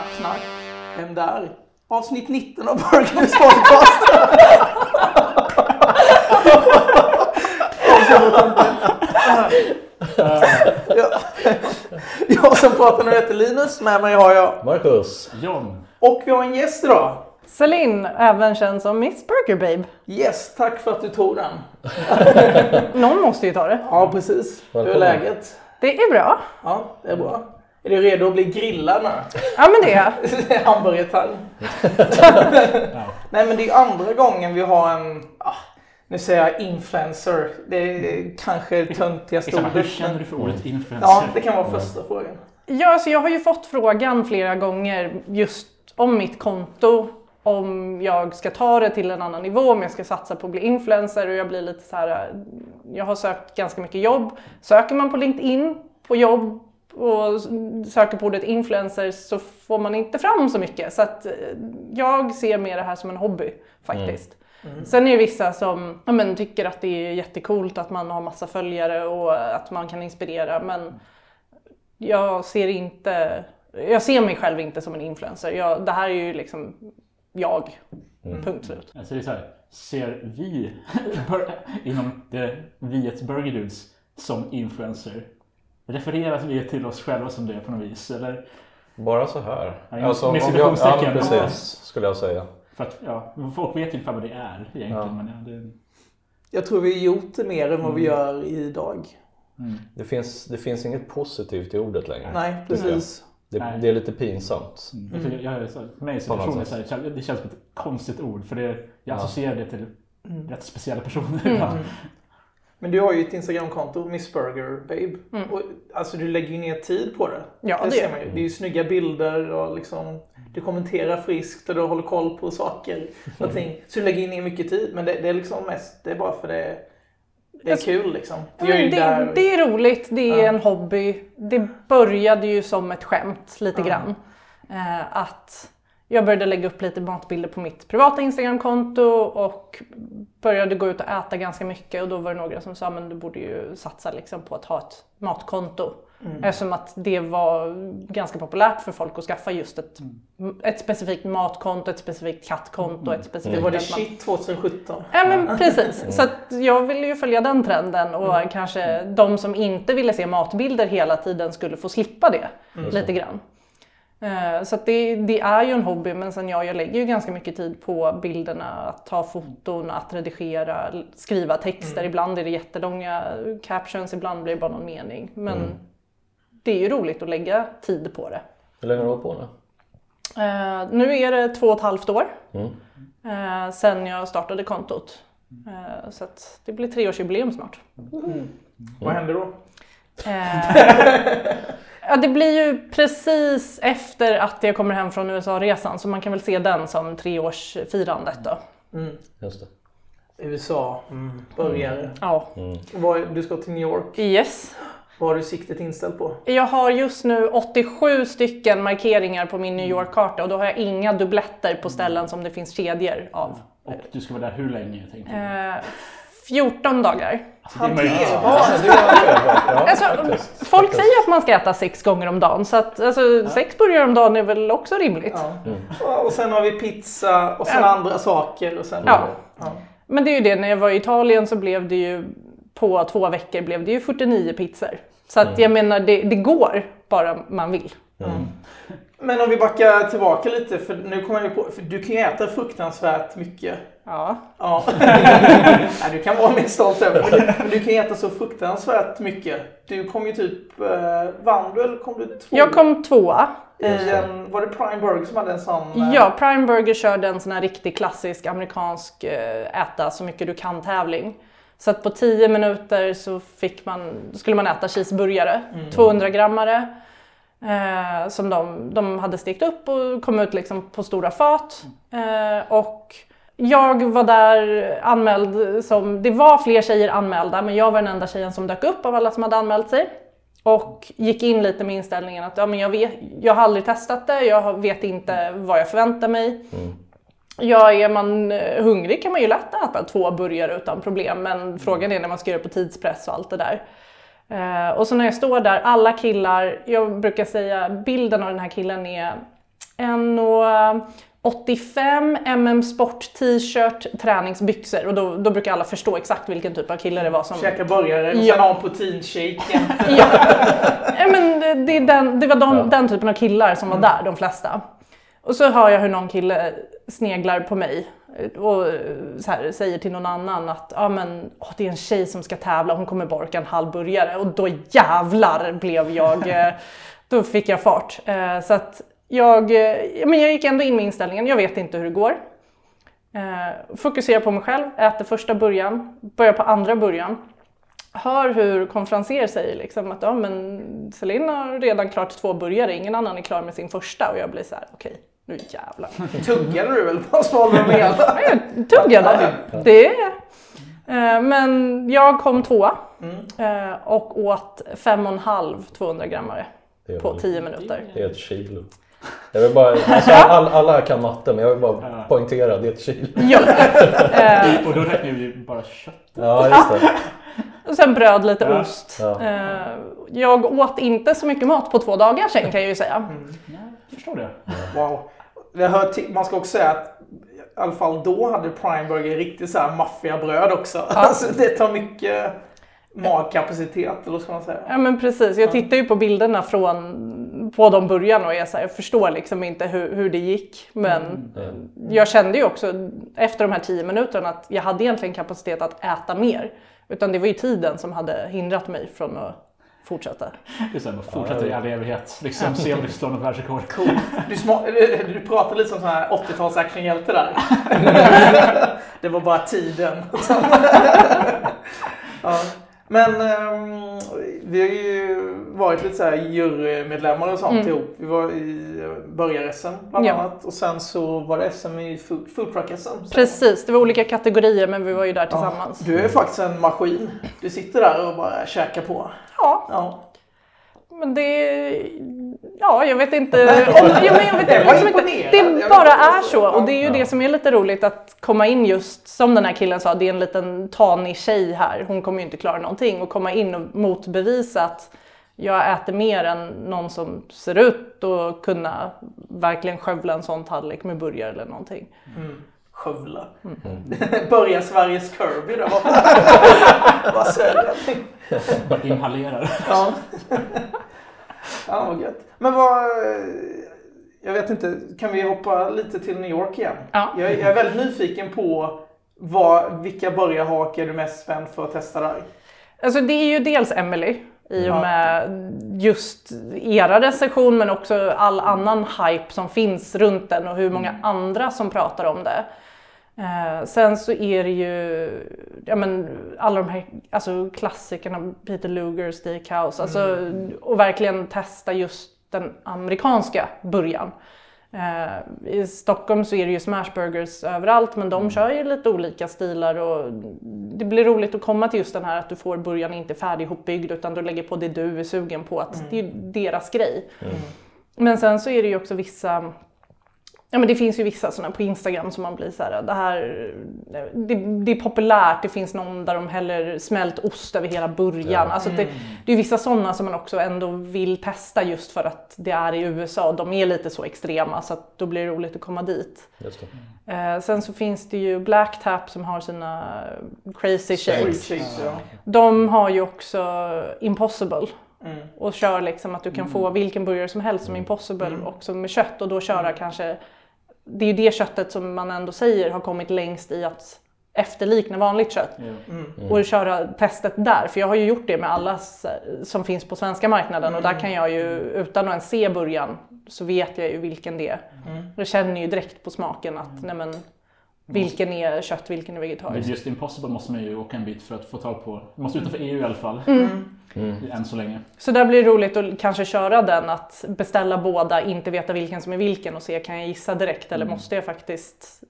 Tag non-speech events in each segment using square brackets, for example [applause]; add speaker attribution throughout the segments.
Speaker 1: Knack, knack. Vem där? Avsnitt 19 av Burgers podcast. jag, jag som pratar nu heter Linus, med mig har jag.
Speaker 2: Marcus.
Speaker 3: John.
Speaker 1: Och vi har en gäst idag.
Speaker 4: Celine, även känd som Miss Burger Babe.
Speaker 1: Yes, tack för att du tog den.
Speaker 4: Någon måste ju ta det.
Speaker 1: Ja, precis. Hur är
Speaker 2: Välkommen.
Speaker 1: läget?
Speaker 4: Det är bra.
Speaker 1: Ja, det är bra. Är du redo att bli grillad nu?
Speaker 4: Ja men det är jag. [laughs]
Speaker 1: Hamburgertang. [laughs] Nej men det är andra gången vi har en, ah, nu säger jag influencer. Det är kanske töntigaste
Speaker 3: Exakt, hur
Speaker 1: ordet.
Speaker 3: känner du för ordet influencer?
Speaker 1: Ja, det kan vara första frågan.
Speaker 4: Ja, så jag har ju fått frågan flera gånger just om mitt konto. Om jag ska ta det till en annan nivå, om jag ska satsa på att bli influencer och jag blir lite så här. Jag har sökt ganska mycket jobb. Söker man på LinkedIn på jobb och söker på ordet influencer så får man inte fram så mycket. Så att eh, jag ser mer det här som en hobby faktiskt. Sen är det vissa som ja, men, tycker att det är jättekult att man har massa följare och att man kan inspirera. Men jag ser inte, jag ser mig själv inte som en influencer. Jag, det här är ju liksom jag. Punkt slut.
Speaker 3: Alltså det är så här, ser vi [laughs] inom det viet Burger Dudes som influencer? Refererar vi till oss själva som det på något vis? Eller?
Speaker 2: Bara så här.
Speaker 3: Ja,
Speaker 2: Alltså,
Speaker 3: med
Speaker 2: jag, ja,
Speaker 3: citationstecken.
Speaker 2: men precis, skulle jag säga.
Speaker 3: För att ja, folk vet ju ungefär vad det är egentligen.
Speaker 2: Ja.
Speaker 3: Men ja, det,
Speaker 1: Jag tror vi har gjort det mer än vad vi gör idag.
Speaker 2: Det finns, det finns inget positivt i ordet längre.
Speaker 1: Nej, precis.
Speaker 2: Det,
Speaker 3: Nej.
Speaker 2: det är lite pinsamt.
Speaker 3: alltså, jag, jag, så- för mig som person är här, det känns som ett konstigt ord. För det, jag
Speaker 2: Ja.
Speaker 3: associerar det till
Speaker 1: Mm.
Speaker 3: rätt speciella personer ibland.
Speaker 1: Men du har ju ett Instagramkonto, Miss Burger Babe. Och, alltså du lägger ju ner tid på det.
Speaker 4: Mm. Ja,
Speaker 1: det
Speaker 4: det gör
Speaker 1: man ju. Det är ju snygga bilder och liksom du kommenterar friskt och du håller koll på saker och [laughs] ting. Så du lägger ju ner mycket tid. Men det, det är liksom mest, det är bara för det, det är
Speaker 4: Alltså,
Speaker 1: kul liksom.
Speaker 4: Det,
Speaker 1: där-
Speaker 4: det är roligt, det är
Speaker 1: Ja.
Speaker 4: en hobby. Det började ju som ett skämt lite
Speaker 1: Ja.
Speaker 4: grann. Eh, att jag började lägga upp lite matbilder på mitt privata Instagramkonto och började gå ut och äta ganska mycket och då var det några som sa men du borde ju satsa liksom på att ha ett matkonto.
Speaker 1: Mm.
Speaker 4: Eftersom att det var ganska populärt för folk att skaffa just ett, ett specifikt matkonto, ett specifikt kattkonto, ett specifikt...
Speaker 1: Det var det shit 2017.
Speaker 4: Ja men precis. Så att jag ville ju följa den trenden och kanske de som inte ville se matbilder hela tiden skulle få slippa det lite grann. Eh, Så att det, det är ju en hobby men sen ja, jag lägger ju ganska mycket tid på bilderna, att ta foton, att redigera, skriva texter. Ibland är det jättelånga captions, ibland blir det bara någon mening. Men det är ju roligt att lägga tid på det.
Speaker 2: Hur länge har du hållit på nu?
Speaker 4: Eh, nu är det två och ett halvt år
Speaker 2: Mm.
Speaker 4: eh, sen jag startade kontot. Eh, så att det blir treårsjubileum snart.
Speaker 1: Vad händer då? [laughs]
Speaker 4: Ja, det blir ju precis efter att jag kommer hem från USA-resan så man kan väl se den som treårsfirandet då.
Speaker 1: Mm.
Speaker 2: Just det.
Speaker 1: USA, mm. börjare.
Speaker 4: Ja,
Speaker 1: Vad- Du ska till New York.
Speaker 4: yes.
Speaker 1: Vad har du siktet inställt på?
Speaker 4: Jag har just nu 87 stycken markeringar på min New York-karta och då har jag inga dubbletter på ställen som det finns kedjor av.
Speaker 3: Och du ska vara där hur länge? Tänkte jag.
Speaker 4: Eh, 14 dagar.
Speaker 3: Alltså.
Speaker 2: Ja. [laughs] Ja,
Speaker 4: Alltså, folk säger att man ska äta sex gånger om dagen så att alltså, sex burgare om dagen är väl också rimligt.
Speaker 1: Ja. Ja, Och sen har vi pizza och sen
Speaker 4: Ja.
Speaker 1: andra saker. Och sen,
Speaker 4: Ja.
Speaker 1: Ja.
Speaker 4: Men det är ju det, när jag var i Italien så blev det ju på två veckor blev det ju 49 pizzor. Så att jag menar det, det går bara man vill.
Speaker 1: Men om vi backar tillbaka lite, för nu kommer jag på, för du kan ju äta fruktansvärt mycket.
Speaker 4: Ja.
Speaker 1: Ja. [laughs] Nej, du kan vara mer stolt över. Men du, men du kan äta så fruktansvärt mycket. Du kom ju typ, eh, vann du eller kom du två?
Speaker 4: Jag kom tvåa.
Speaker 1: I en, var det Prime Burger som hade en sån? eh,
Speaker 4: Ja, Prime Burger körde en sån här riktig klassisk amerikansk eh, äta så mycket du kan tävling. Så att på 10 minuter så fick man, skulle man äta cheeseburgare, 200 grammare. Eh, som de, de hade stekt upp och kom ut liksom på stora fat. Eh, och jag var där anmäld som, det var fler tjejer anmälda men jag var den enda tjejen som dök upp av alla som hade anmält sig. Och gick in lite med inställningen att ja, men jag, vet, jag har aldrig testat det, jag vet inte vad jag förväntar mig. Ja, är man eh, hungrig kan man ju lätt äta två burgare utan problem, men frågan är när man ska göra på tidspress och allt det där. Eh, och så när jag står där, alla killar, jag brukar säga bilden av den här killen är 1,85 mm sport t-shirt, träningsbyxor och då, då brukar alla förstå exakt vilken typ av kille det var som...
Speaker 1: Käka burgare och
Speaker 4: Ja.
Speaker 1: sen ha en proteinshake. [laughs]
Speaker 4: Ja, men det, det, är den, det var de,
Speaker 2: Ja.
Speaker 4: den typen av killar som var där, de flesta. Och så hör jag hur någon kille sneglar på mig och så här, säger till någon annan att ja, men, åh, det är en tjej som ska tävla, hon kommer borka en halv burgare. Och då jävlar blev jag, eh, då fick jag fart. Eh, Så att jag, eh, men jag gick ändå in med inställningen, jag vet inte hur det går. Eh, Fokuserar på mig själv, äter första burgaren, börjar på andra burgaren hör hur konferenser säger liksom att ja, men Celine har redan klart två burgare, ingen annan är klar med sin första och jag blir så här: okej, nu jävlar. [laughs]
Speaker 1: Tuggade du väl [laughs] på svalde du hela?
Speaker 4: Ja, Jag tuggade. Det eh, Men jag kom tvåa eh, och åt fem och en halv 200 grammare
Speaker 2: är
Speaker 4: på 10 minuter.
Speaker 2: Det är ett kilo. Jag vill bara, alltså, all, alla kan matte men jag vill bara
Speaker 3: Ja.
Speaker 2: poängtera, det är ett kilo.
Speaker 4: Ja. [laughs] Eh,
Speaker 3: Och då räknar vi bara kött.
Speaker 2: Ja, just det. [laughs]
Speaker 4: Och sen bröd, lite
Speaker 3: Ja.
Speaker 4: ost.
Speaker 2: Ja.
Speaker 4: Eh, Jag åt inte så mycket mat på två dagar sen kan jag ju säga.
Speaker 3: Nej, jag förstår det.
Speaker 1: Wow. Man ska också säga att i alla fall då hade Prime Burger riktigt så här maffiga bröd också. [laughs] Alltså, det tar mycket magkapacitet, eller vad ska man säga?
Speaker 4: Ja men precis, jag tittar ju på bilderna från på de burgarna och jag, så här, jag förstår liksom inte hur, hur det gick. Men jag kände ju också efter de här tio minuterna att jag hade egentligen kapacitet att äta mer. Utan det var ju tiden som hade hindrat mig från att fortsätta.
Speaker 3: Det är fortsätter i all evighet. Liksom, se om du slår något världsrekord.
Speaker 1: Cool. Du, du pratar lite som sån här 80-tals actionhjälte där. [laughs] det var bara tiden. [laughs] ja. Men ehm, vi har ju varit lite så här jurymedlemmar och sånt ihop. Vi var i eh, börjar-SM bland
Speaker 4: Ja.
Speaker 1: annat och sen så var det SM i food, food truck-SM.
Speaker 4: Precis, det var olika kategorier men vi var ju där tillsammans.
Speaker 1: Du är faktiskt en maskin. Du sitter där och bara käkar på.
Speaker 4: Ja,
Speaker 1: Ja.
Speaker 4: men det... Ja, jag vet inte. Om, [laughs] ja, men jag vet,
Speaker 1: Det
Speaker 4: liksom inte det bara är så. Och det är ju
Speaker 2: Ja.
Speaker 4: det som är lite roligt att komma in just som den här killen sa, det är en liten tanig tjej här. Hon kommer ju inte klara någonting. Och komma in och motbevisa att jag äter mer än någon som ser ut och kunna verkligen skövla en sån tallrik med burgare eller någonting.
Speaker 1: Skövla.
Speaker 4: Mm. [laughs]
Speaker 1: Börja Sveriges Kirby då. [laughs] Vad säger jag?
Speaker 3: Inhalerar.
Speaker 1: Ja. Ja, vad gött. Men vad... Jag vet inte, kan vi hoppa lite till New York igen?
Speaker 4: Ja.
Speaker 1: Jag, jag är väldigt nyfiken på vad, vilka burgarhak är du mest spänd för att testa där?
Speaker 4: Alltså det är ju dels Emily i och med just era recension men också all annan hype som finns runt den och hur många andra som pratar om det. Eh, sen så är det ju ja, men, alla de här alltså, klassikerna, Peter Luger, Steakhouse, alltså, och verkligen testa just den amerikanska burgaren. Eh, I Stockholm så är det ju smashburgers överallt men de kör ju lite olika stilar och det blir roligt att komma till just den här att du får burgaren inte färdig ihopbyggd utan du lägger på det du är sugen på, att det är deras grej. Men sen så är det ju också vissa Ja men det finns ju vissa sådana på Instagram som man blir så här, det här, det, det är populärt, det finns någon där de häller smält ost över hela burgaren. Alltså det, det är vissa sådana som man också ändå vill testa just för att det är i USA och de är lite så extrema så att då blir det roligt att komma dit. Eh, sen så finns det ju Black Tap som har sina crazy shakes.
Speaker 1: ja.
Speaker 4: De har ju också Impossible
Speaker 1: Mm.
Speaker 4: och kör liksom att du kan få vilken burgare som helst som Impossible också med kött och då köra kanske det är ju det köttet som man ändå säger har kommit längst i att efterlikna vanligt kött. Och köra testet där. För jag har ju gjort det med alla som finns på svenska marknaden och där kan jag ju utan att ens se burgaren så vet jag ju vilken det är. Jag känner ju direkt på smaken att nej men, vilken är kött, vilken är
Speaker 3: Men
Speaker 4: vegetarisk.
Speaker 3: just Impossible måste man ju åka en bit för att få tag på. Man måste utanför EU i alla fall. Än så länge.
Speaker 4: Så där blir det roligt att kanske köra den att beställa båda, inte veta vilken som är vilken och se kan jag gissa direkt eller måste jag faktiskt,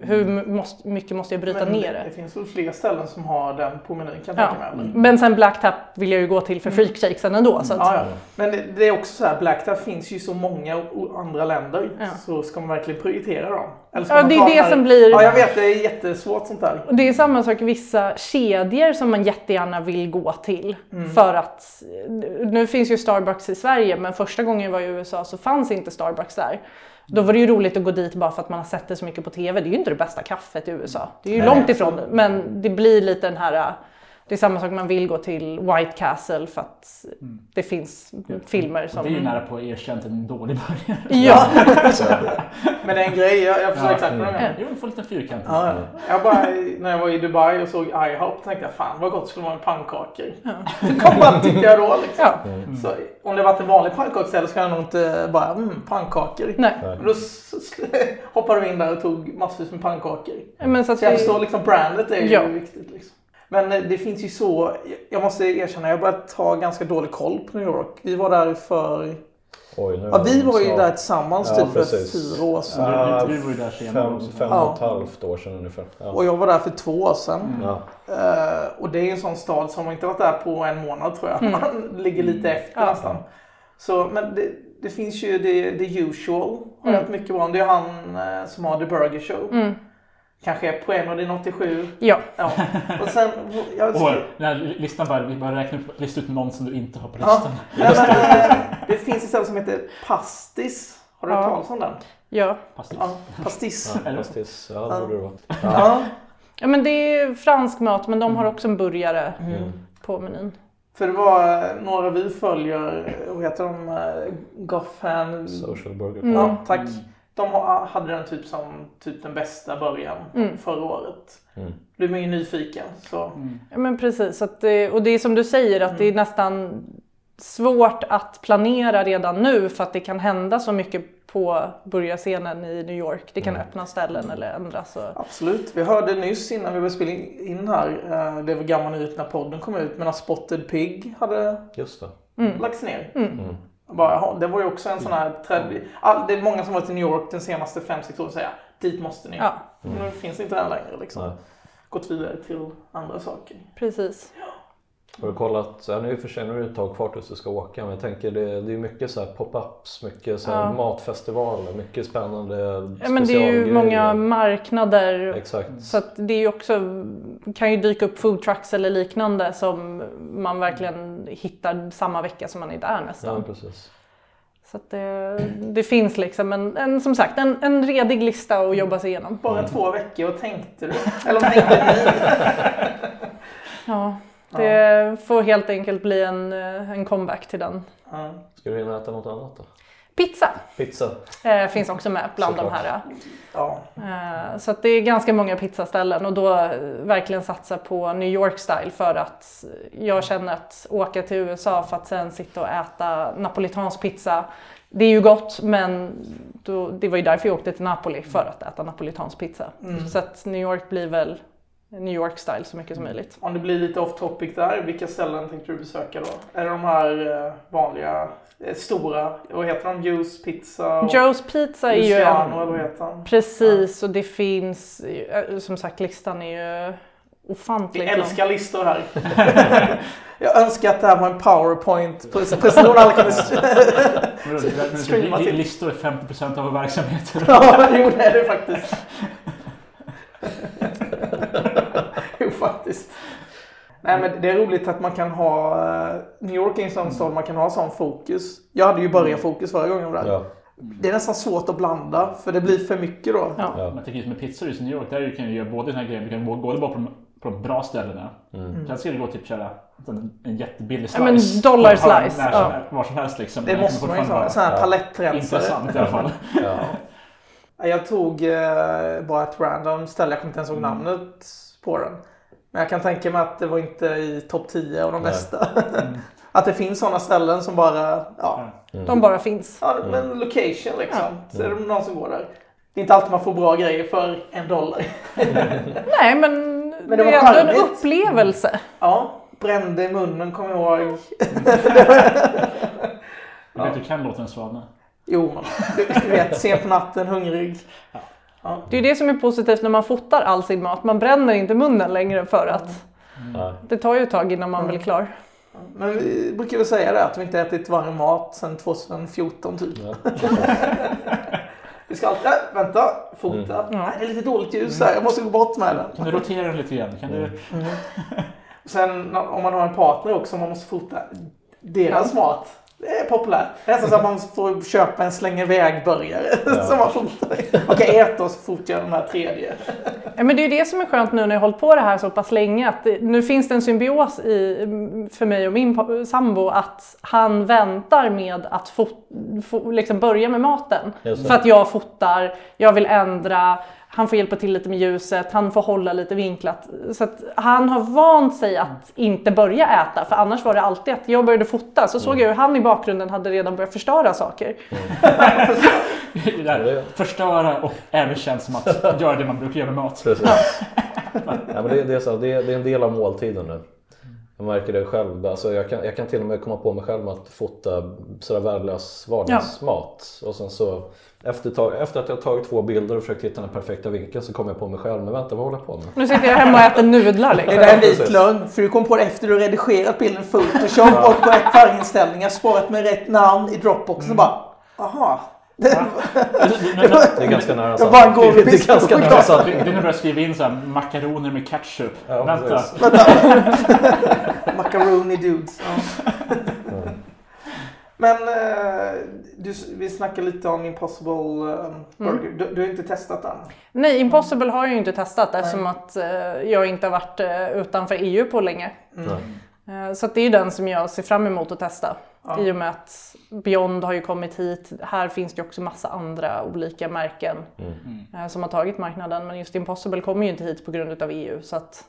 Speaker 4: hur måste, mycket måste jag bryta
Speaker 1: Men
Speaker 4: ner
Speaker 1: det
Speaker 4: det?
Speaker 1: finns väl fler ställen som har den på menyn kan jag
Speaker 4: Ja.
Speaker 1: tänka mig. eller?
Speaker 4: Men sen Black Tap vill jag ju gå till för freakshakesen ändå. Så att,
Speaker 1: Ja, ja. Men det, det är också så här, Black Tap finns ju så många andra länder.
Speaker 4: Ja.
Speaker 1: Så ska man verkligen prioritera dem. Eller ska
Speaker 4: Ja,
Speaker 1: man
Speaker 4: det är det
Speaker 1: här-
Speaker 4: som blir-
Speaker 1: Ja, jag vet. Det är jättesvårt sånt där.
Speaker 4: Och det är samma sak i vissa kedjor som man jättegärna vill gå till. För att, nu finns ju Starbucks i Sverige men första gången jag var i USA så fanns inte Starbucks där. Då var det ju roligt att gå dit bara för att man har sett det så mycket på TV. Det är ju inte det bästa kaffet i USA. Det är ju
Speaker 1: Nej,
Speaker 4: långt ifrån. Men det blir lite den här, det är samma sak man vill gå till White Castle för att det finns filmer som...
Speaker 3: Det är ju nära på erkänt en dålig början. [laughs]
Speaker 4: Ja, [laughs]
Speaker 1: Men det är en grej. Jag, jag förstår
Speaker 3: Ja.
Speaker 1: exakt vad du menar.
Speaker 3: Jo, en får lite fyrkant.
Speaker 1: Ja, ja. jag bara, när jag var i Dubai och såg IHOP tänkte jag fan vad gott skulle vara med pannkakor. Det [laughs] kom bara tyckte jag då liksom.
Speaker 4: ja.
Speaker 1: Så, om det varit en vanlig pannkakställe så kan jag nog inte bara mm, pannkakor.
Speaker 4: Nej.
Speaker 1: Men Då hoppade vi in där och tog massvis med pannkakor.
Speaker 4: Men så att
Speaker 1: Så jag
Speaker 4: det-
Speaker 1: förstår liksom brandet är ju
Speaker 4: Ja.
Speaker 1: viktigt. Liksom. Men eh, det finns ju så, jag måste erkänna, jag har börjat ha ganska dålig koll på New York. Vi var där för,
Speaker 2: Oj, nu
Speaker 1: ja vi var ju
Speaker 2: snart
Speaker 1: där tillsammans
Speaker 2: Ja,
Speaker 1: typ för
Speaker 2: precis.
Speaker 1: fyra år sedan.
Speaker 2: Ja,
Speaker 3: Du var ju där senare
Speaker 2: fem, fem
Speaker 1: Ja.
Speaker 2: och ett halvt år sedan ungefär. Ja.
Speaker 1: Och jag var där för två år sedan.
Speaker 2: Ja.
Speaker 1: Eh, och det är en sån stad som har inte varit där på en månad tror jag. Man ligger lite efter
Speaker 4: Ja.
Speaker 1: nästan. Så, men det, det finns ju the, the usual. Har hört mycket bra om. Det är han eh, som har The Burger Show.
Speaker 4: Mm.
Speaker 1: Kanske är på en och det är 87.
Speaker 4: Ja,
Speaker 1: Ja. Och sen, jag,
Speaker 3: Och den här listan bara, vi bara räknar upp, lista ut någon som du inte har på
Speaker 1: Ja.
Speaker 3: listan. [laughs]
Speaker 1: Nej, men, eh, det finns ett ställe som heter Pastis. Har du hört
Speaker 4: Ja.
Speaker 1: talas om den?
Speaker 4: ja.
Speaker 3: Pastis.
Speaker 1: Ja, Pastis.
Speaker 2: Ja, pastis. Ja, det borde det vara.
Speaker 1: Ja.
Speaker 4: ja men det är fransk mat men de har också en burgare
Speaker 1: Mm.
Speaker 4: på menyn.
Speaker 1: För det var eh, några vi följer, vad heter de? Eh, Goffan.
Speaker 2: Social burger.
Speaker 4: Mm.
Speaker 1: Ja, tack. De ha- hade den typ som typ den bästa början
Speaker 4: Mm.
Speaker 1: förra året.
Speaker 2: Mm.
Speaker 1: Blev man ju nyfiken. Så.
Speaker 4: Ja, men precis. Det, och det är som du säger att det är nästan svårt att planera redan nu för att det kan hända så mycket på burgarscenen i New York. Det kan öppna ställen eller ändras. Och...
Speaker 1: Absolut. Vi hörde nyss innan vi började spela in här, eh, det var gamla nyheter när podden kom ut, men att Spotted Pig hade
Speaker 2: Just det.
Speaker 4: Mm.
Speaker 1: lagts ner.
Speaker 2: Mm.
Speaker 1: Bara, jaha, det var ju också en sån här trend. All, det är många som varit i New York de senaste 5-6 åren och säger dit måste ni.
Speaker 4: Ja,
Speaker 1: Nu finns inte den längre liksom. Gått vidare till andra saker.
Speaker 4: precis.
Speaker 2: Har du kollat, ja, nu är det ett tag kvar tills du ska åka men jag tänker det, det är mycket så här pop-ups, mycket så här
Speaker 4: Ja.
Speaker 2: matfestivaler, mycket spännande
Speaker 4: Ja, men det är ju många marknader.
Speaker 2: Exakt.
Speaker 4: Så att det är ju också, kan ju dyka upp food trucks eller liknande som man verkligen hittar samma vecka som man är där nästan.
Speaker 2: Ja, precis.
Speaker 4: Så att det, det finns liksom en, en, som sagt en, en redig lista att jobba sig igenom.
Speaker 1: Bara två veckor, vad tänkte du? [laughs] Eller tänkte ni?
Speaker 4: Ja, det får helt enkelt bli en, eh, en comeback till den.
Speaker 1: Ja.
Speaker 2: Ska du hinna äta något annat då?
Speaker 4: Pizza
Speaker 2: Pizza?
Speaker 4: eh, finns också med bland
Speaker 2: Såklart.
Speaker 4: de här.
Speaker 1: Ja.
Speaker 4: Eh, så att det är ganska många pizzaställen och då eh, verkligen satsa på New York style för att jag känner att åka till USA för att sen sitta och äta napolitansk pizza det är ju gott men då, det var ju därför jag åkte till Napoli för att äta napolitansk pizza. Så att New York blir väl New York style så mycket som möjligt.
Speaker 1: Om det blir lite off topic där, vilka ställen tänkte du besöka då? Är det de här eh, vanliga, eh, stora, vad heter de? Juice, pizza? och
Speaker 4: Joe's Pizza är ju
Speaker 1: Luciano, eller
Speaker 4: en,
Speaker 1: vad heter han?
Speaker 4: Precis och det finns, eh, som sagt listan är ju
Speaker 1: Vi
Speaker 4: ofantligt lång.
Speaker 1: älskar listor här. [laughs] Jag önskar att det här var en powerpoint presentation alla kunde... Streama till.
Speaker 3: Listor är 50% av vår verksamhet.
Speaker 1: ja, jo det är det faktiskt. jo, faktiskt. Nej men det är roligt att man kan ha, eh, New York är en sån stad man kan ha sån fokus. Jag hade ju börjarfokus förra gången jag var där.
Speaker 2: Ja.
Speaker 1: Det är nästan svårt att blanda för det blir för mycket då.
Speaker 4: Ja.
Speaker 2: Ja.
Speaker 3: Man tänker just med just i New York, där kan du göra både den här grejen, du kan gå gå bara på de, på de bra ställena.
Speaker 2: Mm.
Speaker 3: Sen ska du gå och typ köra en, en jättebillig
Speaker 4: Ja, men
Speaker 3: slice.
Speaker 4: dollar slice,
Speaker 3: När,
Speaker 4: ja.
Speaker 3: var som helst liksom.
Speaker 1: Det måste man ju ha. Sån här palettrensare.
Speaker 3: Intressant i alla fall. [laughs]
Speaker 2: Ja.
Speaker 1: Ja, Jag tog eh, bara ett random ställe, jag kommer inte ens ihåg
Speaker 3: Mm.
Speaker 1: namnet på den. Men jag kan tänka mig att det var inte i topp 10 av de
Speaker 2: Nej.
Speaker 1: bästa.
Speaker 3: Mm. [laughs]
Speaker 1: att det finns sådana ställen som bara, ja,
Speaker 4: De bara finns.
Speaker 1: ja men location liksom. Så är det någon som går där. Det är inte alltid man får bra grejer för en dollar. [laughs]
Speaker 4: Nej men,
Speaker 1: Men
Speaker 4: det,
Speaker 1: det var
Speaker 4: är ändå en upplevelse.
Speaker 1: Ja, brände i munnen kommer jag ihåg.
Speaker 3: Jag vet, du kan låta en svana.
Speaker 1: Jo, du, du vet, sent på natten, hungrig.
Speaker 4: Det är ju det som är positivt när man fotar all sin mat. Man bränner inte munnen längre för att
Speaker 2: Ja.
Speaker 4: det tar ju ett tag innan man blir klar.
Speaker 1: Men vi brukar väl säga det, att vi inte ätit varm mat sedan 2014 typ.
Speaker 2: Ja. [laughs]
Speaker 1: Vi ska alltid, äh, vänta, fota. Nej, det är lite dåligt ljus här, jag måste gå bort med den.
Speaker 3: Kan du rotera den lite grann? Kan du...
Speaker 1: Sen om man har en partner också, man måste fota deras mat. Det är populärt. Det är nästan så att man får köpa en släng iväg-burgare som [laughs] man fotar. Okej, äta och så fotar jag den här tredje.
Speaker 4: Ja, men det är ju det som är skönt nu när jag har hållit på det här så pass länge. Att det, nu finns det en symbios i, för mig och min sambo att han väntar med att fot, fo, liksom börja med maten. För att jag fotar, jag vill ändra, han får hjälpa till lite med ljuset, han får hålla lite vinklat. Så att han har vant sig att inte börja äta. För annars var det alltid att jag började fota så såg jag hur han i bakgrunden hade redan börjat förstöra saker.
Speaker 3: Det där, [laughs] förstöra och även känns som att göra det man brukar göra med mat.
Speaker 2: Precis. ja, men det, det, är så, det, är, det är en del av måltiden nu. Jag märker det själv. Alltså jag, kan, jag kan till och med komma på mig själv med att fota sådär värdelös vardagsmat. Och sen så efter, tag, efter att jag har tagit två bilder och försökt hitta den perfekta vinkeln så kommer jag på mig själv. Men vänta, vad håller jag på med?
Speaker 4: Nu sitter jag hemma och äter nudlar
Speaker 1: Det
Speaker 4: liksom.
Speaker 1: är en vit lögn, för du kom på det efter du redigerat bilden Photoshop och på rätt färginställningar, sparat med rätt namn i Dropbox och bara, aha.
Speaker 2: Det är ganska nära
Speaker 1: Jag bara går
Speaker 2: Det är ganska nära
Speaker 3: Det
Speaker 2: sanning.
Speaker 3: det är när du skriva in så här, makaroner med ketchup.
Speaker 2: Ja,
Speaker 3: Vänta. [laughs]
Speaker 1: Macaroni dudes. Ja. [laughs] Men eh, du, vi snackade lite om Impossible eh, Burger. Du, du har inte testat den?
Speaker 4: Nej, Impossible har jag ju inte testat eftersom att eh, jag inte har varit eh, utanför EU på länge. Eh, så att det är ju den som jag ser fram emot att testa. I och med att Beyond har ju kommit hit. Här finns det också massa andra olika märken eh, som har tagit marknaden. Men just Impossible kommer ju inte hit på grund av EU. Så att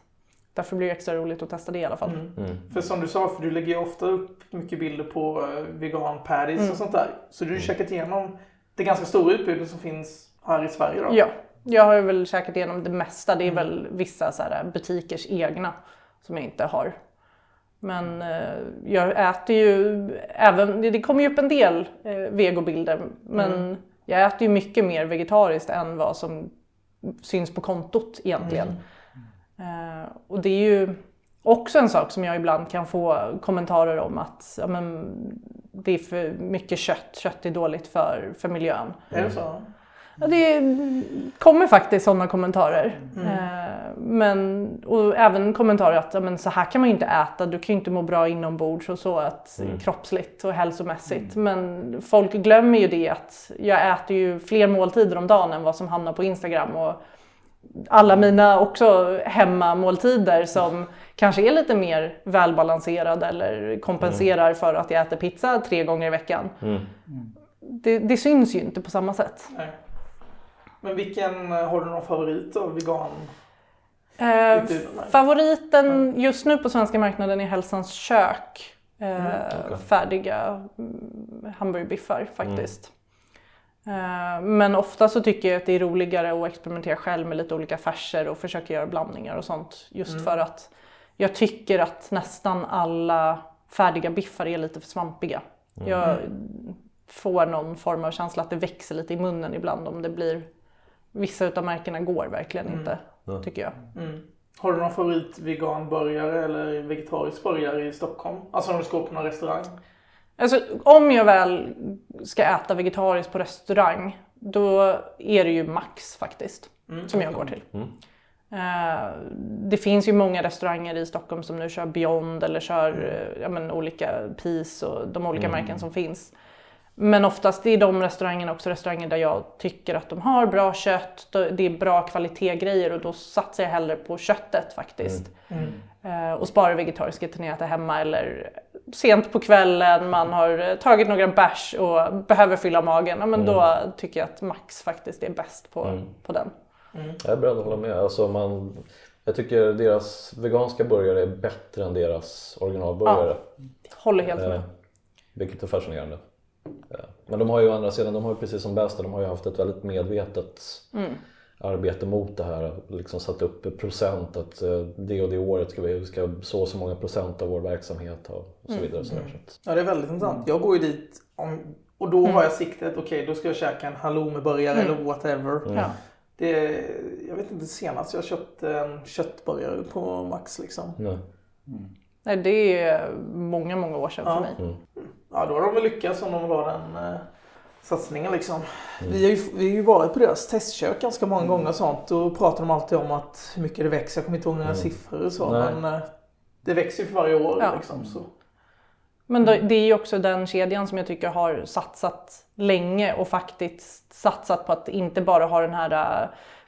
Speaker 4: därför blir det extra roligt att testa det i alla fall.
Speaker 1: För som du sa, för du lägger ju ofta upp mycket bilder på eh, vegan patties och sånt där. Så du har ju checkat igenom det ganska stora utbudet som finns här i Sverige då?
Speaker 4: Ja, jag har ju väl käkat igenom det mesta. Det är väl vissa så här butikers egna som jag inte har. Men eh, jag äter ju även, det kommer ju upp en del eh, vegobilder, men jag äter ju mycket mer vegetariskt än vad som syns på kontot egentligen. Eh, och det är ju också en sak som jag ibland kan få kommentarer om att ja, men, det är för mycket kött, kött är dåligt för, för miljön.
Speaker 1: Är det så?
Speaker 4: Ja, det kommer faktiskt sådana kommentarer. Eh, men, och även kommentarer att ja, men så här kan man ju inte äta, du kan ju inte må bra inombords och så att, kroppsligt och hälsomässigt. Men folk glömmer ju det att jag äter ju fler måltider om dagen än vad som hamnar på Instagram. Och alla mina också hemmamåltider som kanske är lite mer välbalanserade eller kompenserar för att jag äter pizza tre gånger i veckan. Det, det syns ju inte på samma sätt.
Speaker 1: Nej. Men vilken, eh, har du någon favorit då? Vegan?
Speaker 4: Eh, favoriten just nu på svenska marknaden är Hälsans kök. Eh,
Speaker 2: okej.
Speaker 4: Färdiga mm, hamburgerbiffar faktiskt. Eh, men ofta så tycker jag att det är roligare att experimentera själv med lite olika färser och försöka göra blandningar och sånt. Just för att jag tycker att nästan alla färdiga biffar är lite för svampiga. Jag får någon form av känsla att det växer lite i munnen ibland om det blir Vissa utav märkena går verkligen inte, tycker jag.
Speaker 1: Har du någon favorit veganburgare eller vegetarisk burgare i Stockholm? Alltså om du ska gå på någon restaurang?
Speaker 4: Alltså, om jag väl ska äta vegetariskt på restaurang, då är det ju Max faktiskt, som jag går till. Eh, det finns ju många restauranger i Stockholm som nu kör Beyond eller kör eh, ja, men, olika Peace och de olika märken som finns. Men oftast är de restaurangerna också restauranger där jag tycker att de har bra kött, det är bra kvalitetsgrejer och då satsar jag hellre på köttet faktiskt. Eh, och sparar vegetariska till när jag äter hemma eller sent på kvällen, man har eh, tagit några bärs och behöver fylla magen. Ja, men Då tycker jag att Max faktiskt är bäst på, på den.
Speaker 2: Jag är beredd att hålla med. Alltså man, jag tycker deras veganska burgare är bättre än deras originalburgare.
Speaker 4: Håller helt med.
Speaker 2: Eh, vilket är fascinerande. Men de har ju å andra sidan, de har ju precis som Bästa, de har ju haft ett väldigt medvetet arbete mot det här. Liksom satt upp procent att eh, det och det året ska vi ska så och så många procent av vår verksamhet ha och så vidare. Så där. Så att,
Speaker 1: Ja, det är väldigt intressant. Jag går ju dit om, och då har jag siktet, okej då ska jag käka en halloumiburgare eller whatever.
Speaker 4: Ja.
Speaker 1: Det, jag vet inte senast jag köpte en köttburgare på Max liksom.
Speaker 2: nej.
Speaker 4: Nej, det är många, många år sedan för mig.
Speaker 1: Ja, då har de väl lyckats om de vill ha den eh, satsningen liksom. Vi har, ju, vi har ju varit på deras testkök ganska många gånger och sånt och pratar de alltid om att hur mycket det växer. Jag kommer inte ihåg några siffror och så
Speaker 2: Nej.
Speaker 1: men eh, det växer ju för varje år
Speaker 4: Ja.
Speaker 1: liksom. Så.
Speaker 4: Men då, det är ju också den kedjan som jag tycker har satsat länge och faktiskt satsat på att inte bara ha den här äh,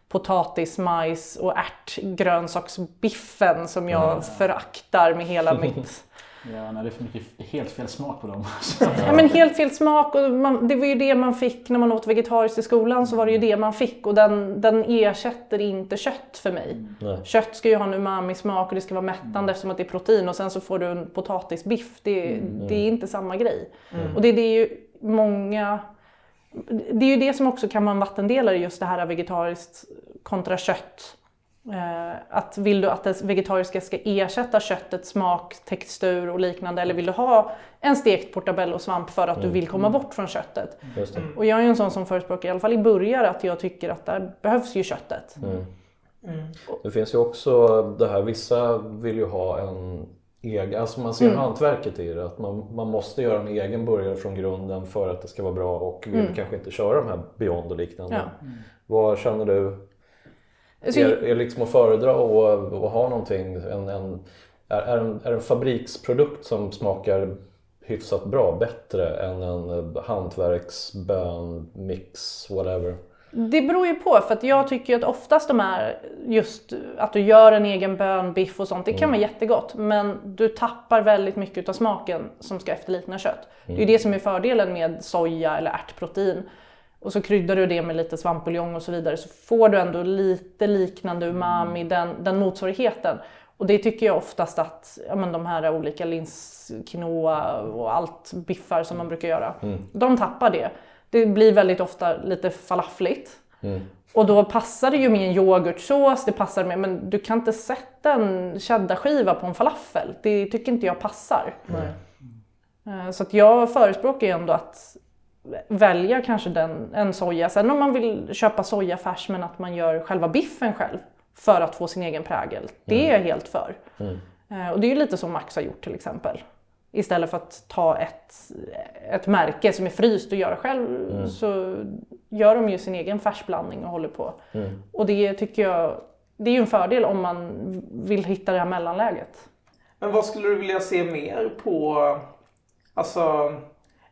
Speaker 4: potatis, majs och ärtgrönsaksbiffen som jag föraktar med hela mitt... [laughs]
Speaker 3: Ja, nej, det är för mycket helt fel smak på dem. [laughs]
Speaker 4: Ja, men helt fel smak och man, det var ju det man fick när man åt vegetariskt i skolan så var det ju det man fick och den, den ersätter inte kött för mig.
Speaker 2: Nej.
Speaker 4: Kött ska ju ha en umami-smak och det ska vara mättande eftersom att det är protein och sen så får du en potatisbiff. Det, det är inte samma grej. Och det, det är ju många... Det är ju det som också kan vara en vattendelare just det här vegetariskt kontra kött. Eh, att vill du att det vegetariska ska ersätta köttets smak, textur och liknande eller vill du ha en stekt portabello-svamp för att du vill komma bort från köttet?
Speaker 2: Just det.
Speaker 4: Och jag är ju en sån som förespråkar, i alla fall i början, att jag tycker att där behövs ju köttet.
Speaker 2: Det finns ju också det här, vissa vill ju ha en egen, alltså man ser hantverket i det. Att man, man måste göra en egen burgare från grunden för att det ska vara bra och vill kanske inte köra de här Beyond och liknande.
Speaker 4: Ja.
Speaker 2: Vad känner du?
Speaker 4: Så-
Speaker 2: Är, är liksom att föredra att, ha någonting, en, en, är, en, är en fabriksprodukt som smakar hyfsat bra bättre än en hantverksbön, mix, whatever?
Speaker 4: Det beror ju på, för att jag tycker att oftast de här, just att du gör en egen bönbiff och sånt, det kan vara jättegott. Men du tappar väldigt mycket av smaken som ska efterlikna kött. Det är ju det som är fördelen med soja eller ärtprotein. Och så kryddar du det med lite svampbuljong och så vidare så får du ändå lite liknande umami, den, den motsvarigheten. Och det tycker jag oftast att ja, men de här olika lins, quinoa och allt biffar som man brukar göra, de tappar det. Det blir väldigt ofta lite falafligt. Och då passar det ju med en yoghurtsås, det passar med, men du kan inte sätta en cheddarskiva på en falafel. Det tycker inte jag passar. Eh, Så att jag förespråkar ju ändå att välja kanske den, en soja. Sen om man vill köpa sojafärs men att man gör själva biffen själv för att få sin egen prägel. Det är jag helt för. Eh, Och det är ju lite som Max har gjort till exempel. Istället för att ta ett, ett märke som är fryst och göra själv så gör de ju sin egen färsblandning och håller på. Och det tycker jag, det är ju en fördel om man vill hitta det här mellanläget.
Speaker 1: Men vad skulle du vilja se mer på? Alltså,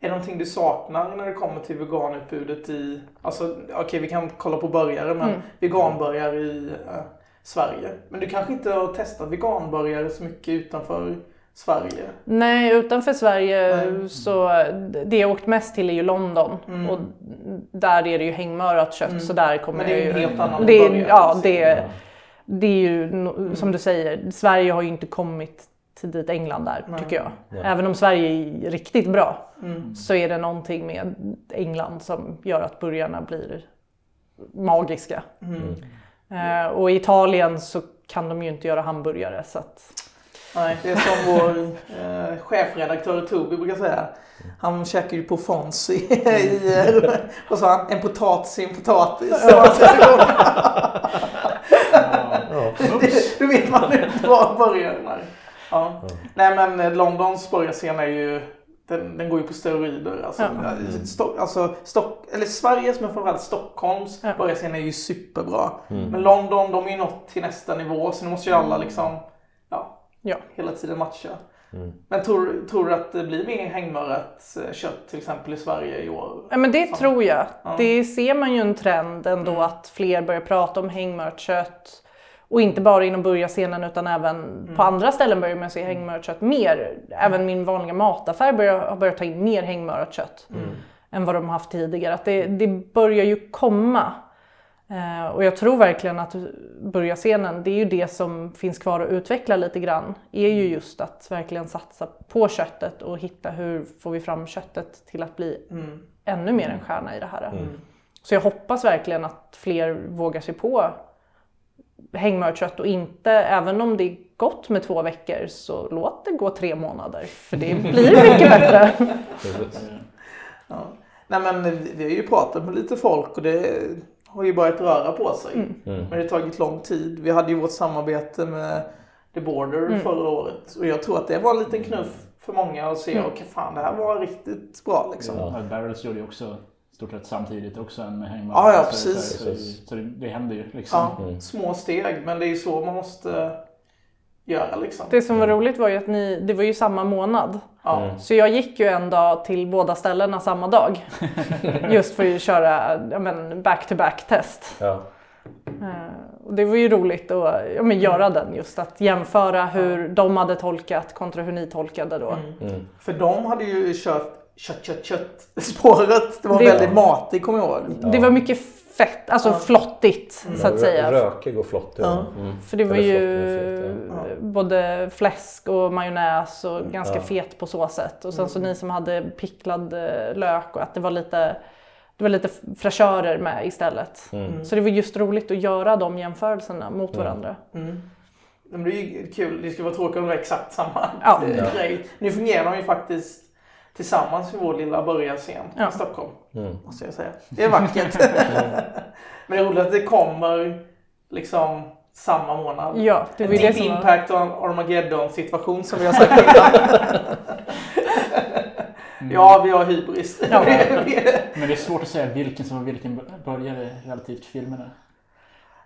Speaker 1: är det någonting du saknar när det kommer till veganutbudet i... Alltså, okej vi kan kolla på burgare, men veganburgare i eh, Sverige. Men du kanske inte har testat veganburgare så mycket utanför Sverige?
Speaker 4: Nej, utanför Sverige
Speaker 1: Nej.
Speaker 4: så det jag åkt mest till är ju London och där är det ju hängmörat kött så där kommer
Speaker 1: Men det är ju en helt annan
Speaker 4: det,
Speaker 1: burgare,
Speaker 4: Ja, det, det är ju som du säger, Sverige har ju inte kommit dit England där tycker jag. Även om Sverige är riktigt bra så är det någonting med England som gör att burgarna blir magiska. Eh, och i Italien så kan de ju inte göra hamburgare så att
Speaker 1: Nej, det är som vår eh, chefredaktör Tobi brukar säga. Han käkar ju på Fonzie i, eh, vad sa han, en potatis i en potatis. [laughs] Det- Då vet man inte var börjar. Nej. Ja. Nej men eh, Londons burgarscen är ju, den, den går ju på steroider. Alltså,
Speaker 4: Ja.
Speaker 1: ja. Stock, alltså Stock, eller Sveriges men framförallt Stockholms
Speaker 4: Ja.
Speaker 1: burgarscen är ju superbra. Men London de är ju nått till nästa nivå så nu måste ju alla liksom, ja,
Speaker 4: ja.
Speaker 1: hela tiden matcha. Men tror, tror du att det blir mer hängmörat eh, kött till exempel i Sverige i år?
Speaker 4: Ja, men det
Speaker 1: Som-
Speaker 4: tror jag.
Speaker 1: Ja.
Speaker 4: Det ser man ju en trend ändå att fler börjar prata om hängmört kött. Och inte bara inom burgarscenen utan även på andra ställen börjar man se hängmört kött mer. Även min vanliga mataffär börjar, har börjat ta in mer hängmörat kött än vad de har haft tidigare. Att det, det börjar ju komma. Eh, och jag tror verkligen att burgarscenen, det är ju det som finns kvar att utveckla lite grann. Är ju just att verkligen satsa på köttet och hitta hur får vi fram köttet till att bli ännu mer en stjärna i det här. Så jag hoppas verkligen att fler vågar sig på hängmört kött och inte, även om det är gott med två veckor, så låt det gå tre månader. För det blir [laughs] mycket bättre.
Speaker 1: Ja. Nej men vi- har ju pratat med lite folk och det har ju börjat röra på sig. Men det har tagit lång tid. Vi hade ju vårt samarbete med The Border förra året. Och jag tror att det var en liten knuff för många att se, okej fan det här var riktigt bra liksom.
Speaker 3: Ja. Barrels gjorde ju också stort sett samtidigt också en hängmatta.
Speaker 1: Ja, ja,
Speaker 3: Så-
Speaker 1: precis.
Speaker 3: Så, så, så det, det händer ju liksom.
Speaker 1: Ja,
Speaker 2: Mm.
Speaker 1: små steg, men det är ju så man måste göra liksom.
Speaker 4: Det som var roligt var ju att ni, det var ju samma månad.
Speaker 1: Ja.
Speaker 2: Mm.
Speaker 4: Så jag gick ju en dag till båda ställena samma dag. [laughs] Just för att köra ja, men, back-to-back test.
Speaker 2: Ja.
Speaker 4: Eh, och det var ju roligt att ja, men, göra den just att jämföra hur de hade tolkat kontra hur ni tolkade då.
Speaker 2: Mm.
Speaker 1: För de hade ju kört kött, kött, kött spåret. Det var
Speaker 4: Det-
Speaker 1: väldigt matigt kommer jag ihåg.
Speaker 4: Det var mycket fett, alltså
Speaker 1: Ja.
Speaker 4: flottigt så att säga.
Speaker 2: Rökig och flottig.
Speaker 1: Ja.
Speaker 2: Mm.
Speaker 4: För det var
Speaker 2: Eller
Speaker 4: ju
Speaker 2: fet,
Speaker 1: ja.
Speaker 4: både fläsk och majonnäs och ganska
Speaker 2: Ja.
Speaker 4: fet på så sätt. Och sen så ni som hade picklad eh, lök och att det var lite, det var lite fräschörer med istället.
Speaker 2: Mm.
Speaker 4: Så det var just roligt att göra de jämförelserna mot varandra.
Speaker 1: Mm. Men det är ju kul. Det skulle vara tråkigt om det var exakt samma
Speaker 4: Ja.
Speaker 2: Ja. [laughs]
Speaker 1: grej. Nu fungerar de ju faktiskt tillsammans i vår lilla börjarscen
Speaker 4: Ja.
Speaker 1: i Stockholm.
Speaker 2: Mm.
Speaker 1: Måste jag säga. Det är vackert. [laughs] Men det är roligt att det kommer liksom samma månad.
Speaker 4: Ja, det var det som.
Speaker 1: Impact och Armageddon situation som vi har sagt innan. [laughs] Ja, vi har hybris.
Speaker 4: Ja. [laughs]
Speaker 3: Men det är svårt att säga vilken som var vilken börjare relativt filmerna.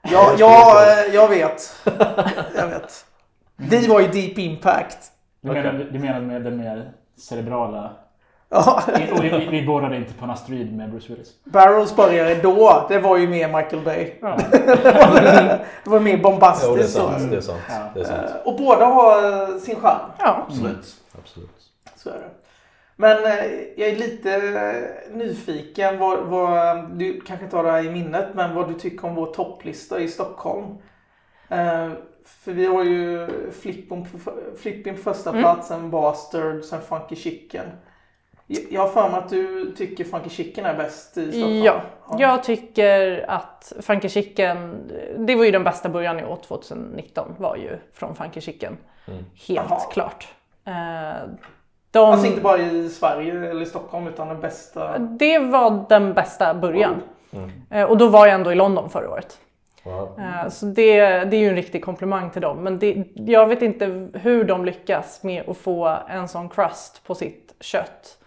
Speaker 1: ja, ja, eh, jag vet. Jag vet. Vi var ju Deep Impact.
Speaker 3: Du, menar, du menar med den mer cerebrala?
Speaker 1: Ja,
Speaker 3: vi, vi, vi borrade inte på en asteroid med Bruce Willis.
Speaker 1: Barrels började då, det var ju mer Michael Bay.
Speaker 4: Ja. [laughs]
Speaker 1: Det var mer
Speaker 2: Jo, det är
Speaker 1: bombastiskt.
Speaker 2: sant. Det är sant.
Speaker 3: Ja.
Speaker 2: Det är sant.
Speaker 1: Eh, Och båda har eh, sin charm.
Speaker 4: Ja.
Speaker 1: Absolut.
Speaker 2: Absolut.
Speaker 1: Så är det. Men eh, jag är lite nyfiken. Vad, vad, du kanske inte har det här i minnet, men vad du tycker om vår topplista i Stockholm. För vi har ju Flippin på, Flippin på första
Speaker 4: Mm.
Speaker 1: plats, sen Bastard, sen Funky Chicken. Jag- har för mig att du tycker Funky Chicken är bäst i Stockholm.
Speaker 4: Ja, jag tycker att Funky Chicken, det var ju den bästa början jag åt 2019 var ju från Funky Chicken.
Speaker 2: Mm.
Speaker 4: Helt
Speaker 1: Jaha.
Speaker 4: klart. Eh, de,
Speaker 1: Alltså inte bara i Sverige eller i Stockholm utan den bästa.
Speaker 4: Det var den bästa början.
Speaker 2: Mm.
Speaker 4: Eh, och då var jag ändå i London förra året. Eh, Så det, det är ju en riktig komplimang till dem. Men det, jag vet inte hur de lyckas med att få en sån crust på sitt kött.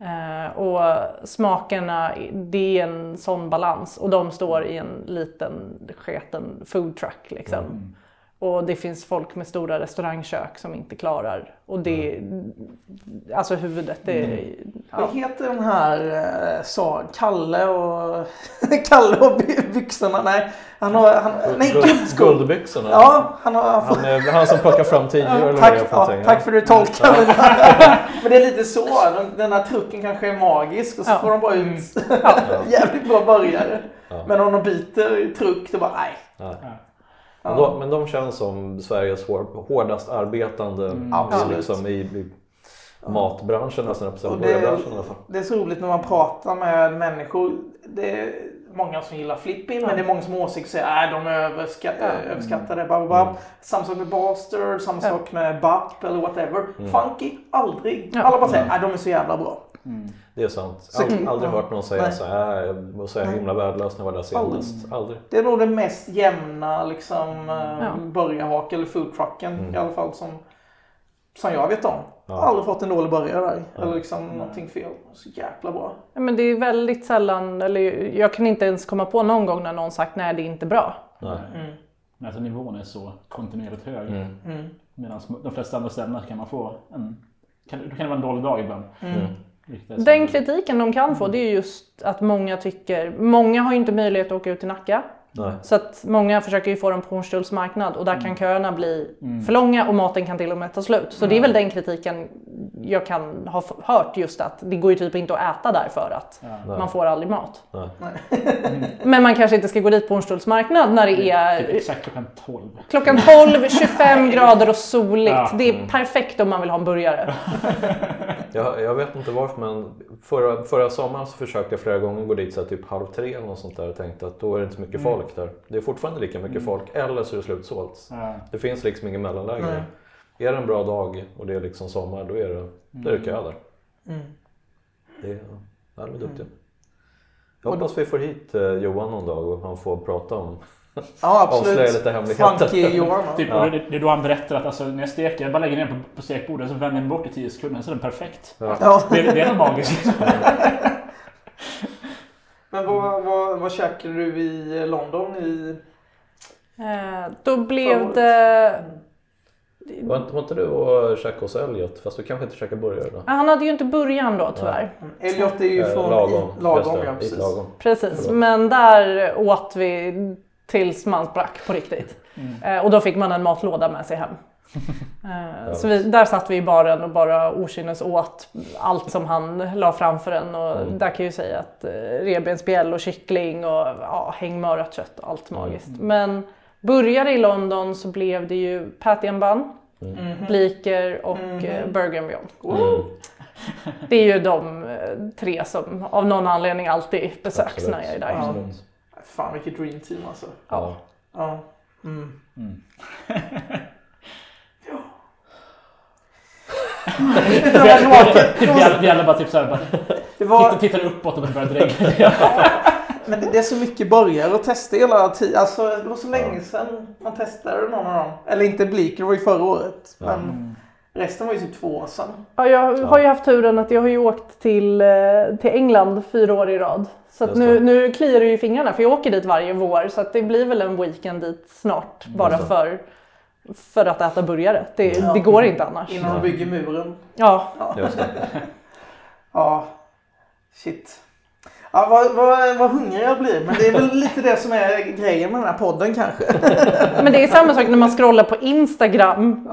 Speaker 4: Eh, och smakerna, det är en sån balans. Och de står i en liten sketen food truck liksom. Och det finns folk med stora restaurangkök som inte klarar. Och det, alltså huvudet, det är...
Speaker 1: Vad
Speaker 4: Ja.
Speaker 1: heter den här, eh, sa Kalle och [laughs] Kalle och by- byxorna? Nej, han har, han, nej
Speaker 2: Guld-. Guldbyxorna.
Speaker 1: Ja, han har
Speaker 2: Han, är, han som plockar fram tio eller vad det
Speaker 1: Tack,
Speaker 2: för
Speaker 1: ja, tack för att du tolkar. [laughs] Men det är lite så. Den- Den här trucken kanske är magisk och så
Speaker 4: Ja.
Speaker 1: får de bara ut
Speaker 2: Ja. [laughs]
Speaker 1: jävligt bra börjare.
Speaker 2: Ja.
Speaker 1: Men om de byter truck då bara nej.
Speaker 2: Ja.
Speaker 3: Ja.
Speaker 2: Men, de, men de känns som Sveriges hår, hårdast arbetande
Speaker 3: Mm.
Speaker 2: liksom, i, i matbranschen nästan, på
Speaker 1: Och det-
Speaker 2: i alla fall.
Speaker 1: Det är så roligt när man pratar med människor. Det är många som gillar Flippin men det är många som har åsikter och säger att de är överska äh, överskattade. Bab, bab. Samma sak med Bastard, samma sak med Bap eller whatever. Funky, aldrig.
Speaker 4: Ja.
Speaker 1: Alla bara säger att de är så jävla bra.
Speaker 2: Det är sant. Ald, aldrig
Speaker 1: ja.
Speaker 2: hört någon säga
Speaker 1: Nej.
Speaker 2: så här, jag var så här himla värdelös när jag var där senast. Aldrig.
Speaker 1: Det är nog den mest jämna liksom, eh,
Speaker 4: Ja.
Speaker 1: burgarhak eller foodtrucken i alla fall som, som jag vet om.
Speaker 2: Ja.
Speaker 1: Jag har aldrig fått en dålig burgare där. Eller liksom någonting fel. Så jäkla bra.
Speaker 4: Ja, Men det är väldigt sällan, eller jag kan inte ens komma på någon gång när någon sagt nej det är inte bra.
Speaker 2: Nej.
Speaker 3: Men alltså nivån är så kontinuerligt hög.
Speaker 2: Mm.
Speaker 1: Mm.
Speaker 3: Medan de flesta andra ställena kan man få en... Kan, då kan det vara en dålig dag ibland.
Speaker 1: Mm.
Speaker 4: Den kritiken de kan få det är just att många tycker, många har inte möjlighet att åka ut till Nacka.
Speaker 2: Nej.
Speaker 4: Så att många försöker ju få dem på Hornstulls marknad och där kan köerna bli för långa och maten kan till och med ta slut. Så det är väl den kritiken jag kan ha hört just att det går ju typ inte att äta där för att
Speaker 2: Nej.
Speaker 4: man får aldrig mat.
Speaker 2: Nej.
Speaker 4: Men man kanske inte ska gå dit på Hornstulls marknad när det
Speaker 3: Typ
Speaker 4: är
Speaker 3: exakt klockan 12.
Speaker 4: klockan 12, 25 grader och soligt.
Speaker 3: Ja.
Speaker 4: Det är perfekt om man vill ha en burgare. [laughs]
Speaker 2: Jag, jag vet inte varför men förra, förra sommaren så försökte jag flera gånger gå dit så här, typ halv tre eller något sånt där och tänkte att då är det inte så mycket folk där. Det är fortfarande lika mycket folk eller så är det slutsålt.
Speaker 3: Ja.
Speaker 2: Det finns liksom ingen mellanläge.
Speaker 1: Nej.
Speaker 2: Är det en bra dag och det är liksom sommar då är det, då är det kö där.
Speaker 1: Mm.
Speaker 2: Det är, ja, de är duktiga. Jag hoppas vi får hit eh, Johan någon dag och han får prata om [laughs]
Speaker 1: Ja absolut.
Speaker 2: Avslöja lite hemligheter.
Speaker 1: Funky [laughs] Johan.
Speaker 3: Typ,
Speaker 2: Ja.
Speaker 3: och det, det är då han berättar att alltså, när jag steker, jag bara lägger ner på, på stekbordet så vänder jag bort i 10 sekunder så är den perfekt.
Speaker 2: Ja.
Speaker 1: Ja.
Speaker 3: Det, det är magiskt. [laughs]
Speaker 1: Men vad, vad, vad käkade du i London? I...
Speaker 4: Eh, då blev
Speaker 1: Förra
Speaker 4: det...
Speaker 2: Var inte, var inte du och käkade hos Elliot? Fast du kanske inte käkade burgare då?
Speaker 4: Ah, Han hade ju inte början då tyvärr.
Speaker 1: Elliot är ju
Speaker 2: Eh,
Speaker 1: från
Speaker 2: lagom.
Speaker 1: i, lagom
Speaker 2: det,
Speaker 1: ja,
Speaker 2: i
Speaker 1: precis.
Speaker 2: lagom.
Speaker 4: Precis, men där åt vi tills man sprack på riktigt. Eh, och då fick man en matlåda med sig hem. Eh, så vi, där satt vi i baren och bara okynnes åt allt som han la framför en. Och där kan jag ju säga att eh, revbensspjäll och kyckling och ja, hängmörat kött och allt magiskt. Men började i London så blev det ju patty and bun, bleaker och eh, burger and beyond.
Speaker 2: Mm.
Speaker 4: Det är ju de tre som av någon anledning alltid besöks
Speaker 2: Absolut.
Speaker 4: när jag är där.
Speaker 1: Fan vilket dream team alltså.
Speaker 2: Ja.
Speaker 1: Ja. Mm. [laughs] det var tråkigt.
Speaker 3: Typ, vi, alla, vi alla bara typ såhär, bara,
Speaker 1: Det var,
Speaker 3: tittar, tittar uppåt och börjar dregla. [laughs]
Speaker 1: men det, det är så mycket burgare att testa hela tiden. Alltså, det var så länge sedan man testade någon av dem. Eller inte Bleaker, det var ju förra året. Men resten var ju typ två år sedan.
Speaker 4: Ja, jag har ju haft turen att jag har ju åkt till, eh, till England fyra år i rad. Så nu, nu kliar det ju i fingrarna för jag åker dit varje vår så att det blir väl en weekend dit snart bara för, för att äta burgare. Det,
Speaker 1: Ja.
Speaker 4: det går inte annars.
Speaker 1: Innan de bygger muren.
Speaker 4: Ja,
Speaker 2: Just det.
Speaker 1: Ja, shit. Ja, vad, vad, vad hungrig jag blir. Men det är väl lite det som är grejen med den här podden kanske.
Speaker 4: men det är samma sak när man scrollar på Instagram.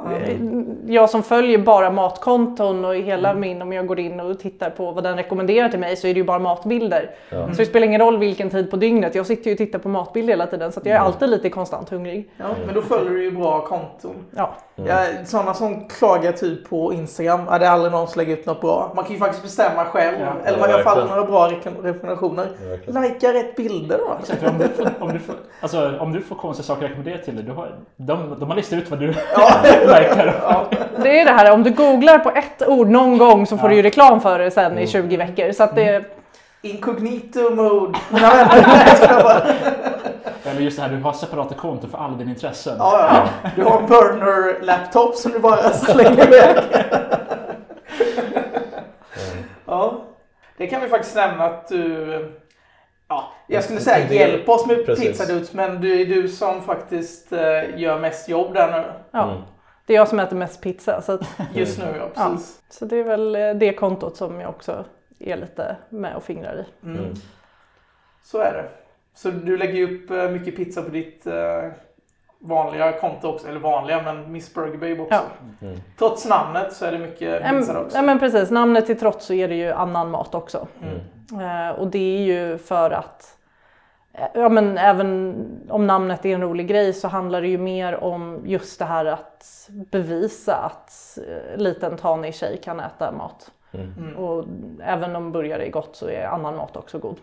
Speaker 4: Jag som följer bara matkonton och hela min, om jag går in och tittar på vad den rekommenderar till mig så är det ju bara matbilder.
Speaker 2: Ja.
Speaker 4: Så det spelar ingen roll vilken tid på dygnet. Jag sitter ju och tittar på matbilder hela tiden så att jag är alltid lite konstant hungrig.
Speaker 1: Ja, men då följer du ju bra konton.
Speaker 4: Ja.
Speaker 1: Ja, sådana som klagar typ på Instagram, ja, det är aldrig någon som lägger ut något bra. Man kan ju faktiskt bestämma själv.
Speaker 3: Ja.
Speaker 1: Eller i alla fall några bra rekom- rekommendationer. Likea rätt bilder då.
Speaker 3: Om, du får, om, du får, alltså, om du får konstiga saker rekommenderat till dig, du har, de, de har listat ut vad du
Speaker 1: Ja. [laughs]
Speaker 3: verkar.
Speaker 1: Ja.
Speaker 4: Det är det här, om du googlar på ett ord någon gång så får du ju reklam för det sen i 20 veckor. Så att det,
Speaker 1: Incognito mode.
Speaker 3: Eller just det här, du har separata konton för alla dina intressen.
Speaker 1: Ja, ja. Du har en burner laptop som du bara slänger iväg. Ja. Det kan vi faktiskt nämna att du... Ja, jag skulle säga
Speaker 2: Det-
Speaker 1: hjälp oss med pizzadudes men du är du som faktiskt eh, gör mest jobb där nu.
Speaker 4: ja,
Speaker 2: Mm.
Speaker 4: det är jag som äter mest pizza. Så, att, [laughs]
Speaker 1: Just nu ja,
Speaker 4: ja.
Speaker 1: precis.
Speaker 4: så det är väl eh, det kontot som jag också är lite med och fingrar i.
Speaker 1: Mm.
Speaker 2: Mm.
Speaker 1: Så är det. Så du lägger ju upp eh, mycket pizza på ditt vanliga konto också. Eller vanliga, men Miss Burger Babe också.
Speaker 4: Ja.
Speaker 2: Mm.
Speaker 1: Trots namnet så är det mycket
Speaker 4: Äm,
Speaker 1: också.
Speaker 4: ja, men precis, namnet till trots så är det ju annan mat också.
Speaker 2: Mm.
Speaker 4: Eh, och det är ju för att eh, Ja men även om namnet är en rolig grej så handlar det ju mer om just det här att bevisa att eh, liten tanig tjej kan äta mat.
Speaker 1: Mm.
Speaker 4: Och även om burgare är gott så är annan mat också god.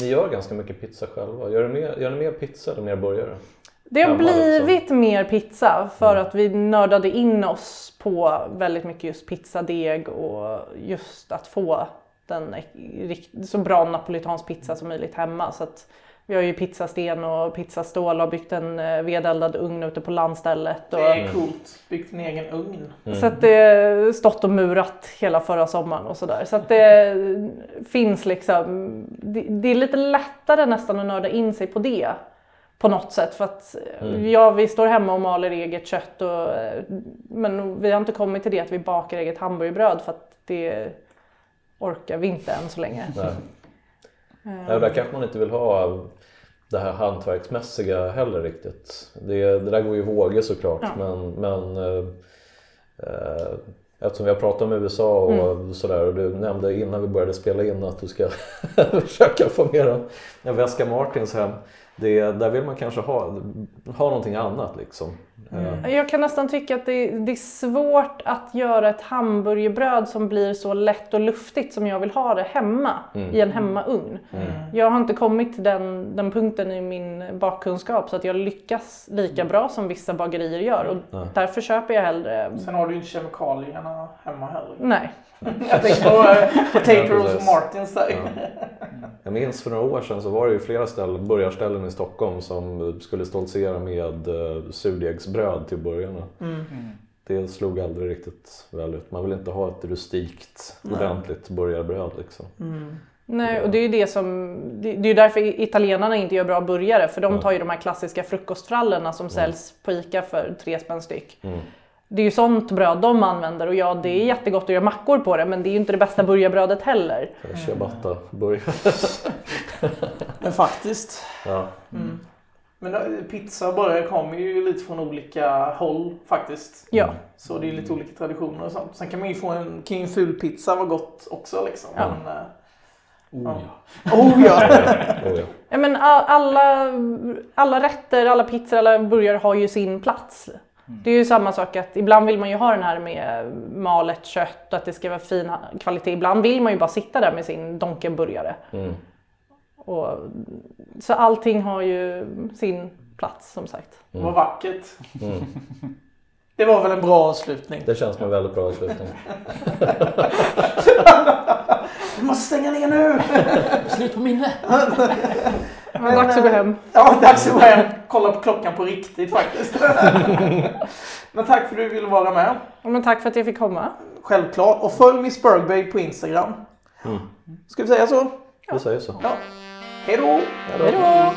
Speaker 2: Ni gör ganska mycket pizza själva. Gör ni mer, gör ni mer pizza eller mer burgare?
Speaker 4: Det har
Speaker 2: liksom.
Speaker 4: blivit mer pizza för
Speaker 2: Mm.
Speaker 4: att vi nördade in oss på väldigt mycket just pizzadeg och just att få den så bra napolitansk pizza som möjligt hemma. Så att vi har ju pizzasten och pizzastål och har byggt en eh, vedeldad ugn ute på landstället. Och,
Speaker 1: Det är coolt. Byggt en egen ugn.
Speaker 2: Mm.
Speaker 4: Så att det stått och murat hela förra sommaren och sådär. Så att det finns liksom, det, det är lite lättare nästan att nörda in sig på det. På något sätt för att
Speaker 2: Mm.
Speaker 4: ja, vi står hemma och maler eget kött och, eh, men vi har inte kommit till det att vi bakar eget hamburgerbröd för att det orkar vi inte än så länge.
Speaker 2: Nej.
Speaker 4: Eh,
Speaker 2: Nej, där kanske man inte vill ha det här hantverksmässiga heller riktigt. Det, det där går ju i vågor såklart
Speaker 4: Ja.
Speaker 2: men, men eh, eh, eftersom vi har pratat om USA och
Speaker 4: Mm.
Speaker 2: sådär och du nämnde innan vi började spela in att du ska [laughs] försöka få med en, en väska Martins hem. Det, där vill man kanske ha, ha någonting annat liksom. Eh,
Speaker 4: Jag kan nästan tycka att det, det är svårt att göra ett hamburgerbröd som blir så lätt och luftigt som jag vill ha det hemma
Speaker 2: Mm.
Speaker 4: i en hemmaugn. Jag har inte kommit till den, den punkten i min bakkunskap så att jag lyckas lika bra som vissa bagerier gör och därför köper jag hellre
Speaker 1: Sen har du ju inte kemikalierna hemma heller.
Speaker 4: Nej. [laughs]
Speaker 1: Jag tänker på eh, Potato
Speaker 2: Ja,
Speaker 1: Rose och. Martins där.
Speaker 2: Ja. Jag minns för några år sedan så var det ju flera ställen, burgarställen i Stockholm som skulle stoltsera med uh, surdegsbröd till burgarna.
Speaker 1: Mm.
Speaker 2: Det slog aldrig riktigt väl ut. Man vill inte ha ett rustikt,
Speaker 1: Nej.
Speaker 2: ordentligt burgarbröd liksom.
Speaker 1: Mm.
Speaker 4: Nej, och det är ju det som, det det är därför italienarna inte gör bra burgare för de tar ju de här klassiska frukostfrallorna som säljs på ICA för tre spänn styck. Det är ju sånt bröd de använder och ja, det är jättegott att göra mackor på det men det är ju inte det bästa burgarbrödet heller.
Speaker 2: Ciabatta burgare. [laughs]
Speaker 1: Men faktiskt.
Speaker 2: ja.
Speaker 1: Men eh, pizza och burgare kommer ju lite från olika håll faktiskt.
Speaker 4: Ja,
Speaker 1: Så det är lite olika traditioner och sånt. Sen kan man ju få en King Ful-pizza vara gott också liksom.
Speaker 4: Ja.
Speaker 1: Men, eh,
Speaker 3: Oh, ja.
Speaker 1: oh [laughs] ja!
Speaker 2: Oh, ja.
Speaker 4: ja men alla, alla rätter, alla pizzor, alla burgare har ju sin plats. Det är ju samma sak att ibland vill man ju ha den här med malet kött och att det ska vara fin kvalitet. Ibland vill man ju bara sitta där med sin Donken-burgare.
Speaker 2: Mm.
Speaker 4: Och, så allting har ju sin plats som sagt.
Speaker 1: Vad vackert.
Speaker 2: Mm. [laughs]
Speaker 1: Det var väl en bra avslutning.
Speaker 2: Det känns som en väldigt bra avslutning. [laughs]
Speaker 1: Vi måste stänga ner nu! [laughs]
Speaker 3: Slut på minne!
Speaker 4: Var dags att gå hem.
Speaker 1: Ja, dags att gå hem. Kolla på klockan på riktigt faktiskt. Men tack för att du ville vara med.
Speaker 4: Ja, Men tack för att jag fick komma.
Speaker 1: Självklart. Och följ Miss Bergbabe på Instagram. Ska vi säga så?
Speaker 2: Vi säger så.
Speaker 1: Ja. Hej då!
Speaker 4: Hej då!